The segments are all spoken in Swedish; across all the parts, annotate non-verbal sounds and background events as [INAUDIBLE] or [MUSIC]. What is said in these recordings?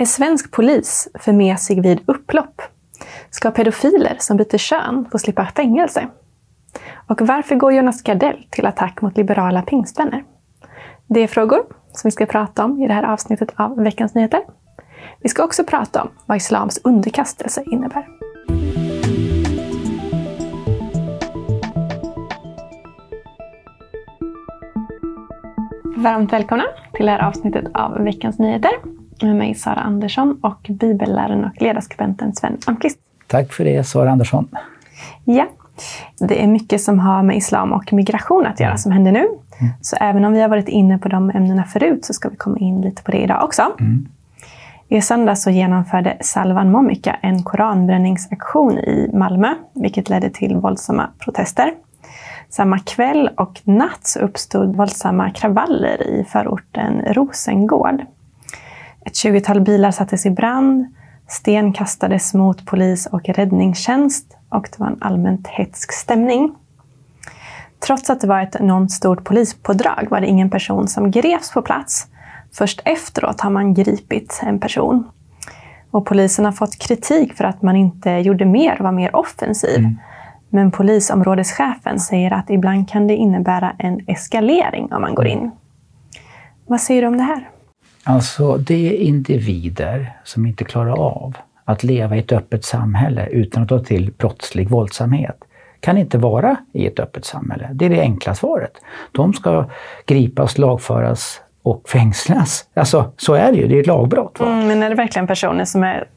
Är svensk polis för mesig vid upplopp? Ska pedofiler som byter kön få slippa fängelse? Och varför går Jonas Gardell till attack mot liberala pingstvänner? Det är frågor som vi ska prata om i det här avsnittet av Veckans Nyheter. Vi ska också prata om vad islams underkastelse innebär. Varmt välkomna till det här avsnittet av Veckans Nyheter med mig Sara Andersson och bibelläraren och ledarskribenten Sven Almqvist. Tack för det, Sara Andersson. Ja, det är mycket som har med islam och migration att göra som händer nu. Mm. Så även om vi har varit inne på de ämnena förut så ska vi komma in lite på det idag också. Mm. I söndag så genomförde Salvan Momika en koranbränningsaktion i Malmö, vilket ledde till våldsamma protester. Samma kväll och natt så uppstod våldsamma kravaller i förorten Rosengård. Ett tjugotal bilar sattes i brand, sten kastades mot polis och räddningstjänst och det var en allmänt hetsk stämning. Trots att det var ett enormt stort polispådrag var det ingen person som greps på plats. Först efteråt har man gripit en person. Och polisen har fått kritik för att man inte gjorde mer och var mer offensiv. Mm. Men polisområdeschefen säger att ibland kan det innebära en eskalering om man går in. Vad säger du om det här? Alltså, det är individer som inte klarar av att leva i ett öppet samhälle utan att ta till brottslig våldsamhet kan inte vara i ett öppet samhälle. Det är det enkla svaret. De ska gripas, lagföras och fängslas. Alltså, så är det ju. Det är ett lagbrott. Mm, men är det verkligen personer som är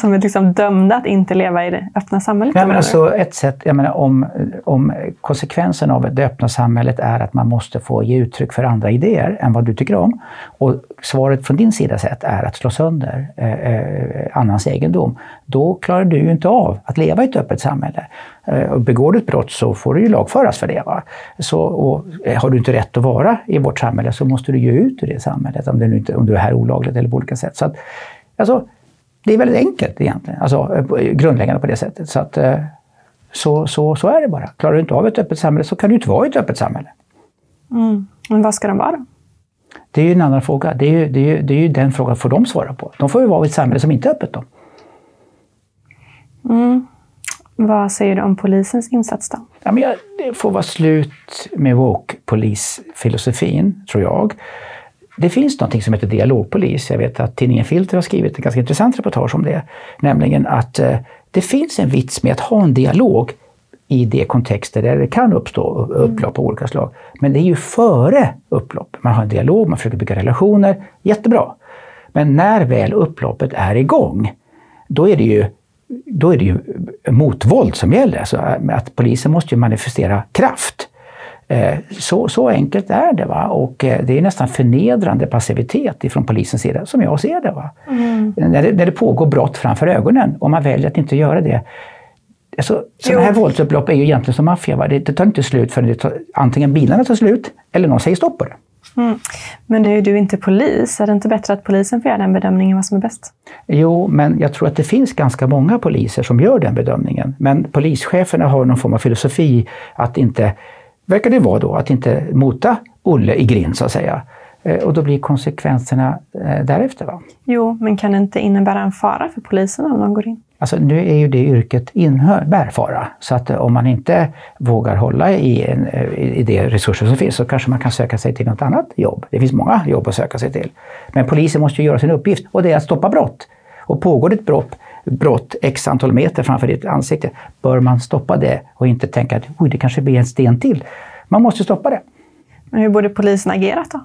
som är liksom dömda att inte leva i det öppna samhället? Ja, men alltså, ett sätt, jag menar, om, om konsekvensen av det öppna samhället är att man måste få ge uttryck för andra idéer än vad du tycker om och svaret från din sida sett är att slå sönder eh, eh, annans egendom, då klarar du ju inte av att leva i ett öppet samhälle. Eh, begår du ett brott så får du ju lagföras för det. Va? Så, och, eh, har du inte rätt att vara i vårt samhälle så måste du ge ut ur det samhället om du, inte, om du är här olagligt eller på olika sätt. Så att, alltså, det är väldigt enkelt egentligen, alltså grundläggande på det sättet. Så, att, eh, så, så, så är det bara. Klarar du inte av ett öppet samhälle så kan du inte vara i ett öppet samhälle. Mm. Men vad ska de vara? Det är ju en annan fråga. Det är ju, det är ju, det är ju den frågan får de svara på. De får ju vara i ett samhälle som inte är öppet då. Mm. Vad säger du om polisens insats då? Ja, men det får vara slut med woke-polisfilosofin, tror jag. Det finns något som heter dialogpolis. Jag vet att tidningen Filter har skrivit ett ganska intressant reportage om det. Nämligen att eh, det finns en vits med att ha en dialog i de kontexter där det kan uppstå upplopp av olika slag. Men det är ju före upplopp. Man har en dialog, man försöker bygga relationer. Jättebra. Men när väl upploppet är igång, då är det ju då är det ju motvåld som gäller. Alltså att polisen måste ju manifestera kraft. Eh, så, så enkelt är det. Va? Och eh, det är nästan förnedrande passivitet ifrån polisens sida, som jag ser det. Va? Mm. När, det när det pågår brott framför ögonen och man väljer att inte göra det. Alltså, sådana här våldsupplopp är ju egentligen som maffia. Det, det tar inte slut förrän det tar, antingen bilarna tar slut eller någon säger stopp på det. Mm. Men du, du är inte polis. Är det inte bättre att polisen får göra den bedömningen vad som är bäst? Jo, men jag tror att det finns ganska många poliser som gör den bedömningen. Men polischeferna har någon form av filosofi att inte verkar det vara då, att inte mota Olle i grind så att säga. Eh, och då blir konsekvenserna eh, därefter. Va? Jo, men kan det inte innebära en fara för polisen om de går in? Alltså nu är ju det yrket innebär fara. Så att eh, om man inte vågar hålla i, en, i de resurser som finns så kanske man kan söka sig till något annat jobb. Det finns många jobb att söka sig till. Men polisen måste ju göra sin uppgift och det är att stoppa brott. Och pågår det ett brott, brott x antal meter framför ditt ansikte, bör man stoppa det och inte tänka att Oj, det kanske blir en sten till. Man måste stoppa det. Men hur borde polisen agerat då?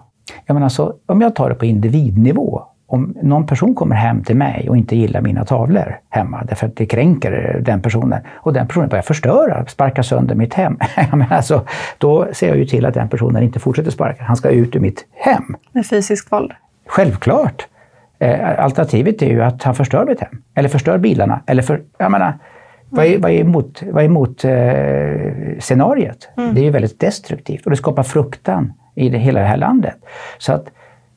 Ja, men alltså, om jag tar det på individnivå. Om någon person kommer hem till mig och inte gillar mina tavlor hemma därför att det kränker den personen och den personen börjar förstöra, sparka sönder mitt hem. [LAUGHS] men alltså, då ser jag ju till att den personen inte fortsätter sparka. Han ska ut ur mitt hem. Med fysiskt våld? Självklart. Eh, alternativet är ju att han förstör mitt hem. Eller förstör bilarna. Eller för, jag menar, vad är, vad är emot, vad är emot eh, scenariet? Mm. Det är ju väldigt destruktivt och det skapar fruktan i det, hela det här landet. Så att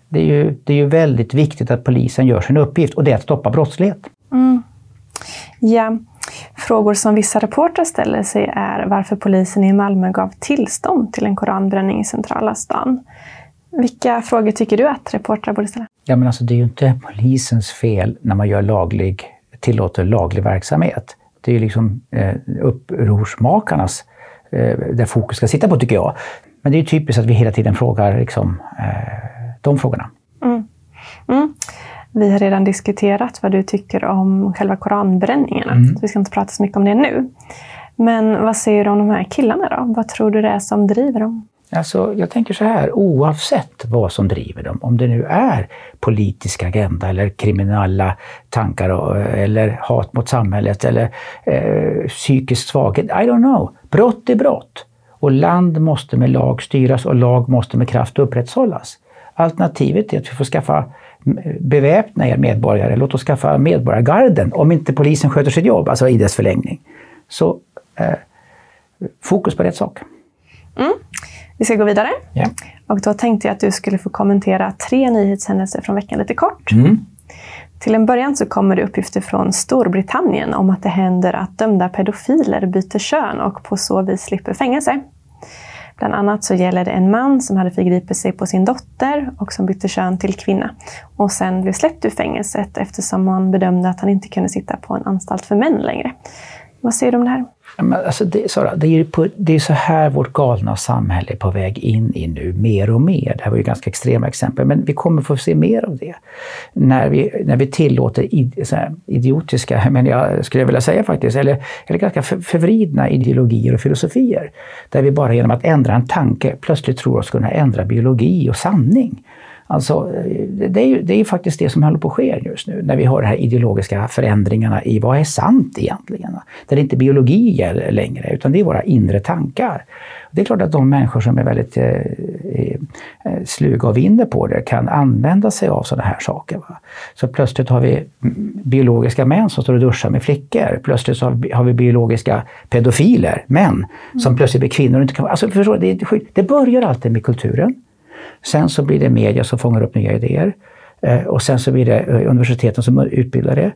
det är, ju, det är ju väldigt viktigt att polisen gör sin uppgift och det är att stoppa brottslighet. Mm. Ja, frågor som vissa reportrar ställer sig är varför polisen i Malmö gav tillstånd till en koranbränning i centrala stan. Vilka frågor tycker du att reportrar borde ställa? Ja, men alltså, det är ju inte polisens fel när man gör laglig, tillåter laglig verksamhet. Det är ju liksom eh, upprorsmakarnas, eh, där fokus ska sitta på tycker jag. Men det är typiskt att vi hela tiden frågar liksom, eh, de frågorna. Mm. Mm. Vi har redan diskuterat vad du tycker om själva koranbränningarna. Mm. Så vi ska inte prata så mycket om det nu. Men vad säger du om de här killarna då? Vad tror du det är som driver dem? Alltså, jag tänker så här, oavsett vad som driver dem, om det nu är politisk agenda eller kriminella tankar eller hat mot samhället eller eh, psykisk svaghet, I don't know. Brott är brott. Och land måste med lag styras och lag måste med kraft upprätthållas. Alternativet är att vi får skaffa beväpna er medborgare, låt oss skaffa medborgargarden om inte polisen sköter sitt jobb, alltså i dess förlängning. Så eh, fokus på rätt sak. Mm. Vi ska gå vidare. Ja. Och då tänkte jag att du skulle få kommentera tre nyhetshändelser från veckan lite kort. Mm. Till en början så kommer det uppgifter från Storbritannien om att det händer att dömda pedofiler byter kön och på så vis slipper fängelse. Bland annat så gäller det en man som hade förgripit sig på sin dotter och som bytte kön till kvinna och sen blev släppt ur fängelset eftersom man bedömde att han inte kunde sitta på en anstalt för män längre. Vad säger du om det här? Men alltså det, Sara, det, är på, det är så här vårt galna samhälle är på väg in i nu, mer och mer. Det här var ju ganska extrema exempel, men vi kommer få se mer av det. När vi, när vi tillåter id, idiotiska, [LAUGHS] men jag skulle vilja säga faktiskt, eller, eller ganska förvridna ideologier och filosofier. Där vi bara genom att ändra en tanke plötsligt tror oss kunna ändra biologi och sanning. Alltså, det är ju det är faktiskt det som håller på att ske just nu, när vi har de här ideologiska förändringarna i vad är sant egentligen? Där det inte är biologi gäller längre, utan det är våra inre tankar. Det är klart att de människor som är väldigt eh, eh sluga och vinner på det kan använda sig av sådana här saker. Va? Så plötsligt har vi biologiska män som står och duschar med flickor. Plötsligt har vi, biologiska pedofiler, män, mm. som plötsligt blir kvinnor. Och inte kan, alltså, förstår, det, det börjar alltid med kulturen. Sen så blir det media som fångar upp nya idéer. Eh, och sen så blir det eh, universiteten som utbildar det.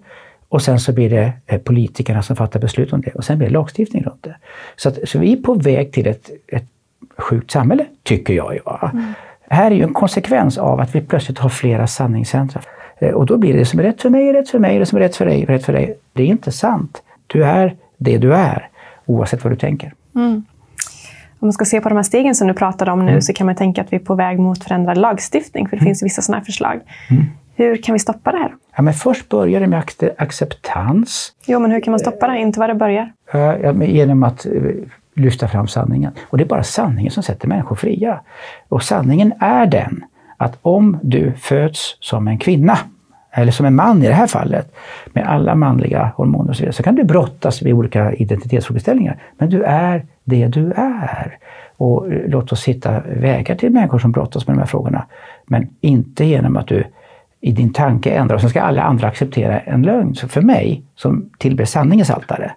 Och sen så blir det eh, politikerna som fattar beslut om det. Och sen blir det lagstiftning runt det. Så, att, så vi är på väg till ett, ett sjukt samhälle, tycker jag. Ja. Mm. Här är ju en konsekvens av att vi plötsligt har flera sanningscentra. Och då blir det, det som är rätt för mig är rätt för mig, det som är rätt för dig är rätt för dig. Det är inte sant. Du är det du är, oavsett vad du tänker. Mm. Om man ska se på de här stegen som du pratade om nu mm. så kan man tänka att vi är på väg mot förändrad lagstiftning, för det mm. finns vissa sådana här förslag. Mm. Hur kan vi stoppa det här? Ja, men först börjar det med acceptans. Jo, men hur kan man stoppa det? Inte var det börjar. Ja, genom att eh, lyfta fram sanningen. Och det är bara sanningen som sätter människor fria. Och sanningen är den att om du föds som en kvinna, eller som en man i det här fallet, med alla manliga hormoner och så vidare, så kan du brottas med olika identitetsfrågeställningar. Men du är det du är. Och låt oss hitta vägar till människor som brottas med de här frågorna. Men inte genom att du i din tanke ändrar och sen ska alla andra acceptera en lögn. Så för mig, som tillber sanningens altare,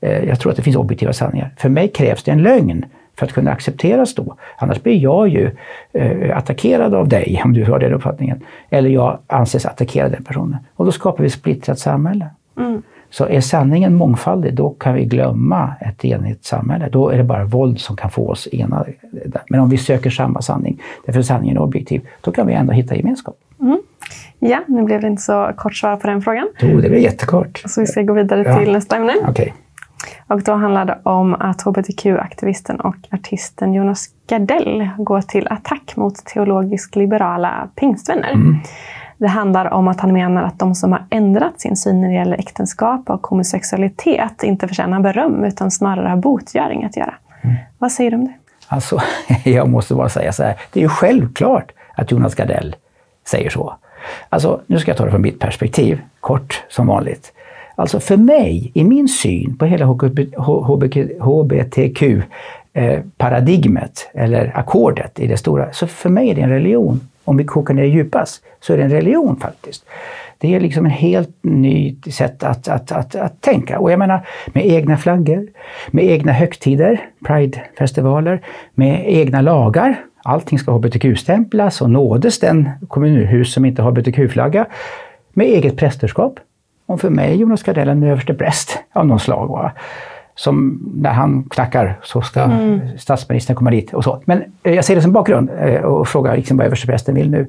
eh, jag tror att det finns objektiva sanningar. För mig krävs det en lögn för att kunna accepteras då. Annars blir jag ju eh, attackerad av dig, om du har den uppfattningen. Eller jag anses attackera den personen. Och då skapar vi ett splittrat samhälle. Mm. Så är sanningen mångfaldig, då kan vi glömma ett enigt samhälle. Då är det bara våld som kan få oss enade. Men om vi söker samma sanning, därför sanningen är objektiv, då kan vi ändå hitta gemenskap. Mm. Ja, nu blev det inte så kort svar på den frågan. Jo, det blev jättekort. Så vi ska gå vidare ja. till nästa ämne. Okay. Och då handlar det om att hbtq-aktivisten och artisten Jonas Gardell går till attack mot teologiskt liberala pingstvänner. Mm. Det handlar om att han menar att de som har ändrat sin syn när det gäller äktenskap och homosexualitet inte förtjänar beröm utan snarare har botgöring att göra. Mm. Vad säger du om det? Alltså, [LAUGHS] jag måste bara säga så här. Det är ju självklart att Jonas Gardell säger så. Alltså, nu ska jag ta det från mitt perspektiv, kort som vanligt. Alltså för mig, i min syn på hela hbtq-paradigmet, eh, eller ackordet i det stora, så för mig är det en religion om vi kokar ner det djupast, så är det en religion faktiskt. Det är liksom en helt nytt sätt att, att, att, att tänka. Och jag menar, med egna flaggor, med egna högtider, Pridefestivaler, med egna lagar. Allting ska hbtq-stämplas och nådes den kommunhus som inte har hbtq-flagga. Med eget prästerskap. Och för mig Jonas Gardell en överste präst av någon slag. Va? Som när han knackar så ska mm. statsministern komma dit och så. Men eh, jag ser det som bakgrund eh, och frågar liksom vad översteprästen vill nu.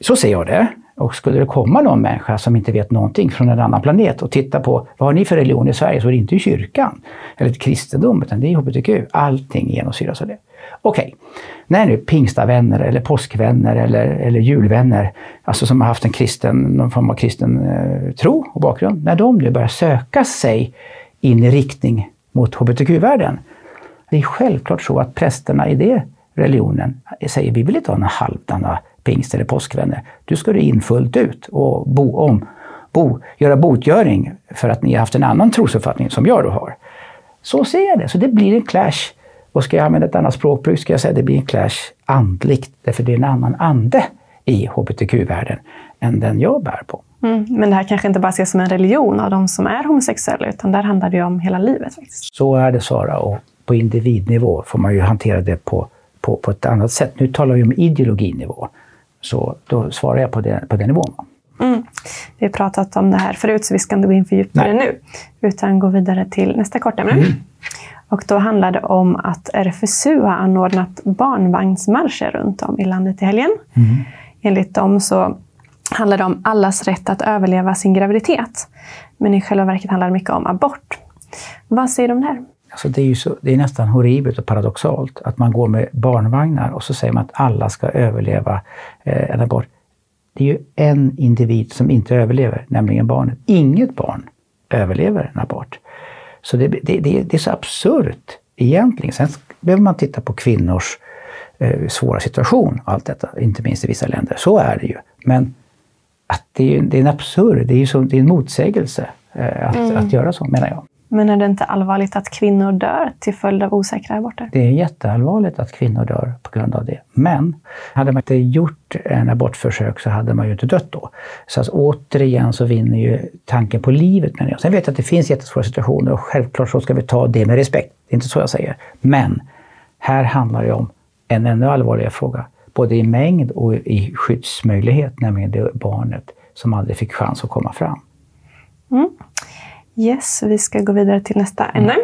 Så ser jag det. Och skulle det komma någon människa som inte vet någonting från en annan planet och titta på vad har ni för religion i Sverige så är det inte kyrkan eller kristendom utan det är hbtq. Allting genomsyras av det. Okej, okay. när nu pingstavänner eller påskvänner eller, eller julvänner, alltså som har haft en kristen, någon form av kristen eh, tro och bakgrund, när de nu börjar söka sig in i riktning mot hbtq-världen. Det är självklart så att prästerna i det religionen säger vi vill inte ha några halvdana pingst eller påskvänner. Du ska in fullt ut och bo om, bo, göra botgöring för att ni har haft en annan trosuppfattning som jag då har. Så ser jag det. Så det blir en clash. Och ska jag använda ett annat språkbruk ska jag säga att det blir en clash andligt. Därför det är en annan ande i hbtq-världen än den jag bär på. Mm, men det här kanske inte bara ses som en religion av de som är homosexuella, utan där handlar det ju om hela livet. Faktiskt. Så är det Sara, och på individnivå får man ju hantera det på, på, på ett annat sätt. Nu talar vi om ideologinivå, så då svarar jag på, det, på den nivån. Mm. Vi har pratat om det här förut, så vi ska inte gå in för djupare nu, utan gå vidare till nästa kortämne. Mm. Och då handlar det om att RFSU har anordnat barnvagnsmarscher runt om i landet i helgen. Mm. Enligt dem så handlar det om allas rätt att överleva sin graviditet. Men i själva verket handlar det mycket om abort. Vad säger du om det här? Alltså det, är ju så, det är nästan horribelt och paradoxalt att man går med barnvagnar och så säger man att alla ska överleva eh, en abort. Det är ju en individ som inte överlever, nämligen barnet. Inget barn överlever en abort. Så det, det, det, det är så absurt egentligen. Sen behöver man titta på kvinnors eh, svåra situation och allt detta, inte minst i vissa länder. Så är det ju. Men att det, är, det är en absurd, det är, så, det är en motsägelse eh, att, mm. att göra så, menar jag. Men är det inte allvarligt att kvinnor dör till följd av osäkra aborter? Det är jätteallvarligt att kvinnor dör på grund av det. Men hade man inte gjort en abortförsök så hade man ju inte dött då. Så att återigen så vinner ju tanken på livet menar jag. Sen vet jag att det finns jättesvåra situationer och självklart så ska vi ta det med respekt. Det är inte så jag säger. Men här handlar det om en ännu allvarligare fråga både i mängd och i skyddsmöjlighet, nämligen det barnet som aldrig fick chans att komma fram. Mm. Yes, vi ska gå vidare till nästa mm. ämne.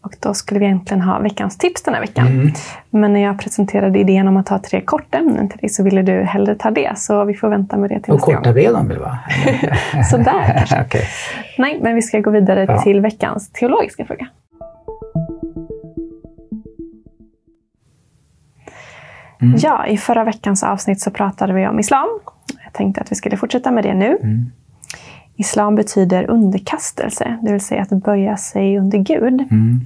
Och då skulle vi egentligen ha veckans tips den här veckan. Mm. Men när jag presenterade idén om att ha tre korta ämnen till dig så ville du hellre ta det. Så vi får vänta med det till och nästa gång. Och korta redan väl va? [LAUGHS] Sådär kanske. [LAUGHS] okay. Nej, men vi ska gå vidare ja. till veckans teologiska fråga. Mm. Ja, i förra veckans avsnitt så pratade vi om islam. Jag tänkte att vi skulle fortsätta med det nu. Mm. Islam betyder underkastelse, det vill säga att böja sig under Gud. Mm.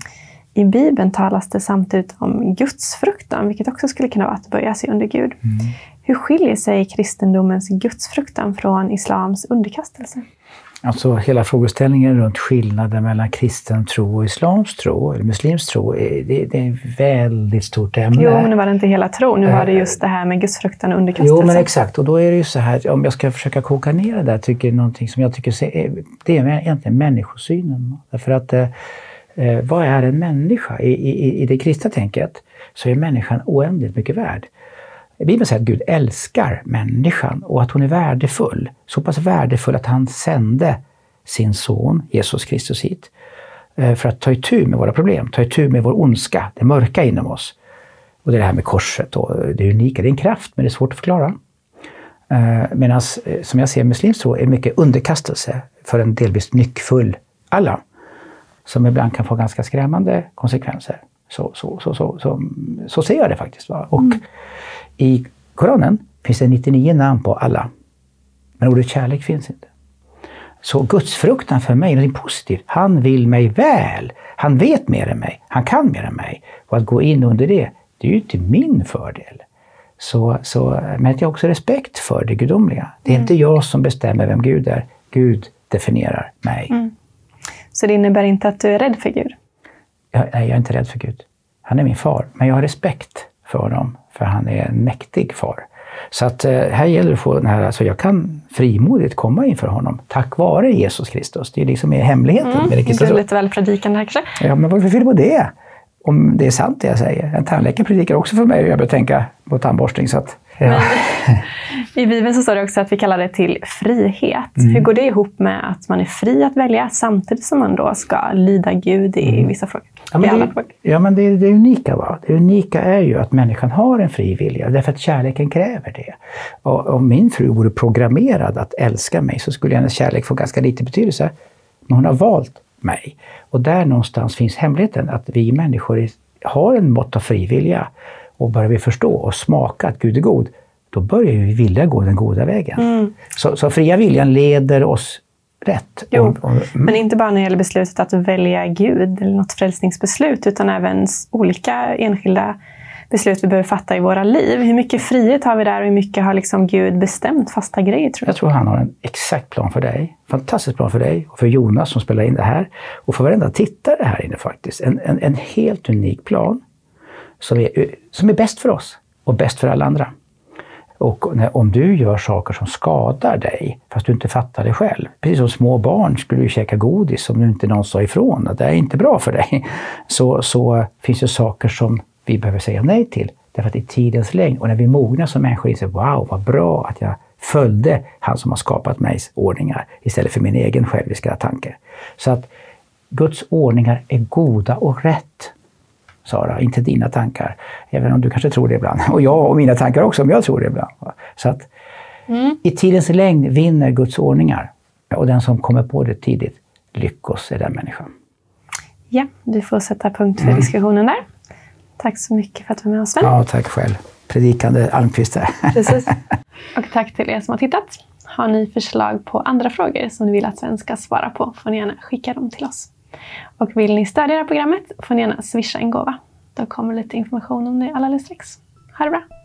I Bibeln talas det samtidigt om gudsfruktan, vilket också skulle kunna vara att böja sig under Gud. Mm. Hur skiljer sig kristendomens gudsfruktan från islams underkastelse? Alltså hela frågeställningen runt skillnaden mellan kristen tro och islams tro, eller muslims tro, det, det är ett väldigt stort ämne. Jo, men nu var det inte hela tro, nu var det just det här med gudsfruktan och underkastelse. Jo, men exakt. Och då är det ju så här, om jag ska försöka koka ner det där, tycker någonting som jag tycker är, det är egentligen människosynen. Därför att eh, eh, vad är en människa? I, i, I det kristna tänket så är människan oändligt mycket värd. Bibeln säger att Gud älskar människan och att hon är värdefull. Så pass värdefull att han sände sin son Jesus Kristus hit eh, för att ta itu med våra problem, ta itu med vår ondska, det mörka inom oss. Och det är det här med korset och det unika, det är en kraft men det är svårt att förklara. Eh, Medan eh, som jag ser muslimsk tro är mycket underkastelse för en delvis nyckfull alla som ibland kan få ganska skrämmande konsekvenser. Så, så, så, så, så, så ser jag det faktiskt. Va? Och mm. I Koranen finns det 99 namn på alla. Men ordet kärlek finns inte. Så gudsfruktan för mig är något positivt. Han vill mig väl. Han vet mer än mig. Han kan mer än mig. Och att gå in under det, det är ju till min fördel. Så, så, men att jag har också respekt för det gudomliga. Det är mm. inte jag som bestämmer vem Gud är. Gud definierar mig. Mm. Så det innebär inte att du är rädd för Gud? Jag, nej, jag är inte rädd för Gud. Han är min far, men jag har respekt för honom för han är en mäktig far. Så att eh, här gäller det att få den här, alltså jag kan frimodigt komma inför honom tack vare Jesus Kristus. Det är liksom hemligheten mm, med det. Du är lite väl predikande här kanske? Ja, men varför fyller på det? Om det är sant det jag säger. En tandläkare predikar också för mig och jag börjar tänka på tandborstning. Så att Ja. [LAUGHS] I Bibeln så står det också att vi kallar det till frihet. Mm. Hur går det ihop med att man är fri att välja samtidigt som man då ska lyda Gud i mm. vissa frågor? Ja, men, det, ja, men det, det unika va? Det unika är ju att människan har en fri vilja, därför att kärleken kräver det. Och om min fru vore programmerad att älska mig så skulle hennes kärlek få ganska lite betydelse. Men hon har valt mig. Och där någonstans finns hemligheten, att vi människor har en mått av frivilja. Och börjar vi förstå och smaka att Gud är god, då börjar vi vilja gå den goda vägen. Mm. Så, så fria viljan leder oss rätt. Jo, och, och, mm. men inte bara när det gäller beslutet att välja Gud eller något frälsningsbeslut, utan även olika enskilda beslut vi behöver fatta i våra liv. Hur mycket frihet har vi där och hur mycket har liksom Gud bestämt fasta grejer? Tror jag. jag tror han har en exakt plan för dig. Fantastisk plan för dig och för Jonas som spelar in det här. Och för varenda tittare här inne faktiskt. En, en, en helt unik plan som är, som är bäst för oss och bäst för alla andra. Och när, om du gör saker som skadar dig, fast du inte fattar det själv. Precis som små barn skulle ju käka godis om du inte någon sa ifrån att det är inte bra för dig. [LAUGHS] Så, så finns det saker som vi behöver säga nej till. Därför att i tidens längd och när vi mognar som människor inser wow, vad bra att jag följde han som har skapat mig ordningar istället för min egen själviska tanke. Så att Guds ordningar är goda och rätt. Sara, inte dina tankar. Även om du kanske tror det ibland. Och jag och mina tankar också, om jag tror det ibland. Så att mm. i tidens längd vinner Guds ordningar. Och den som kommer på det tidigt, lyckos är den människan. Ja, vi får sätta punkt för mm. diskussionen där. Tack så mycket för att du var med oss Sven. Ja, tack själv. Predikande Almqvist här. Precis. [LAUGHS] Och tack till er som har tittat. Har ni förslag på andra frågor som ni vill att Sven ska svara på får ni gärna skicka dem till oss. Och vill ni stödja det här programmet får ni gärna swisha en gåva. Då kommer lite information om det alldeles strax. Ha det bra!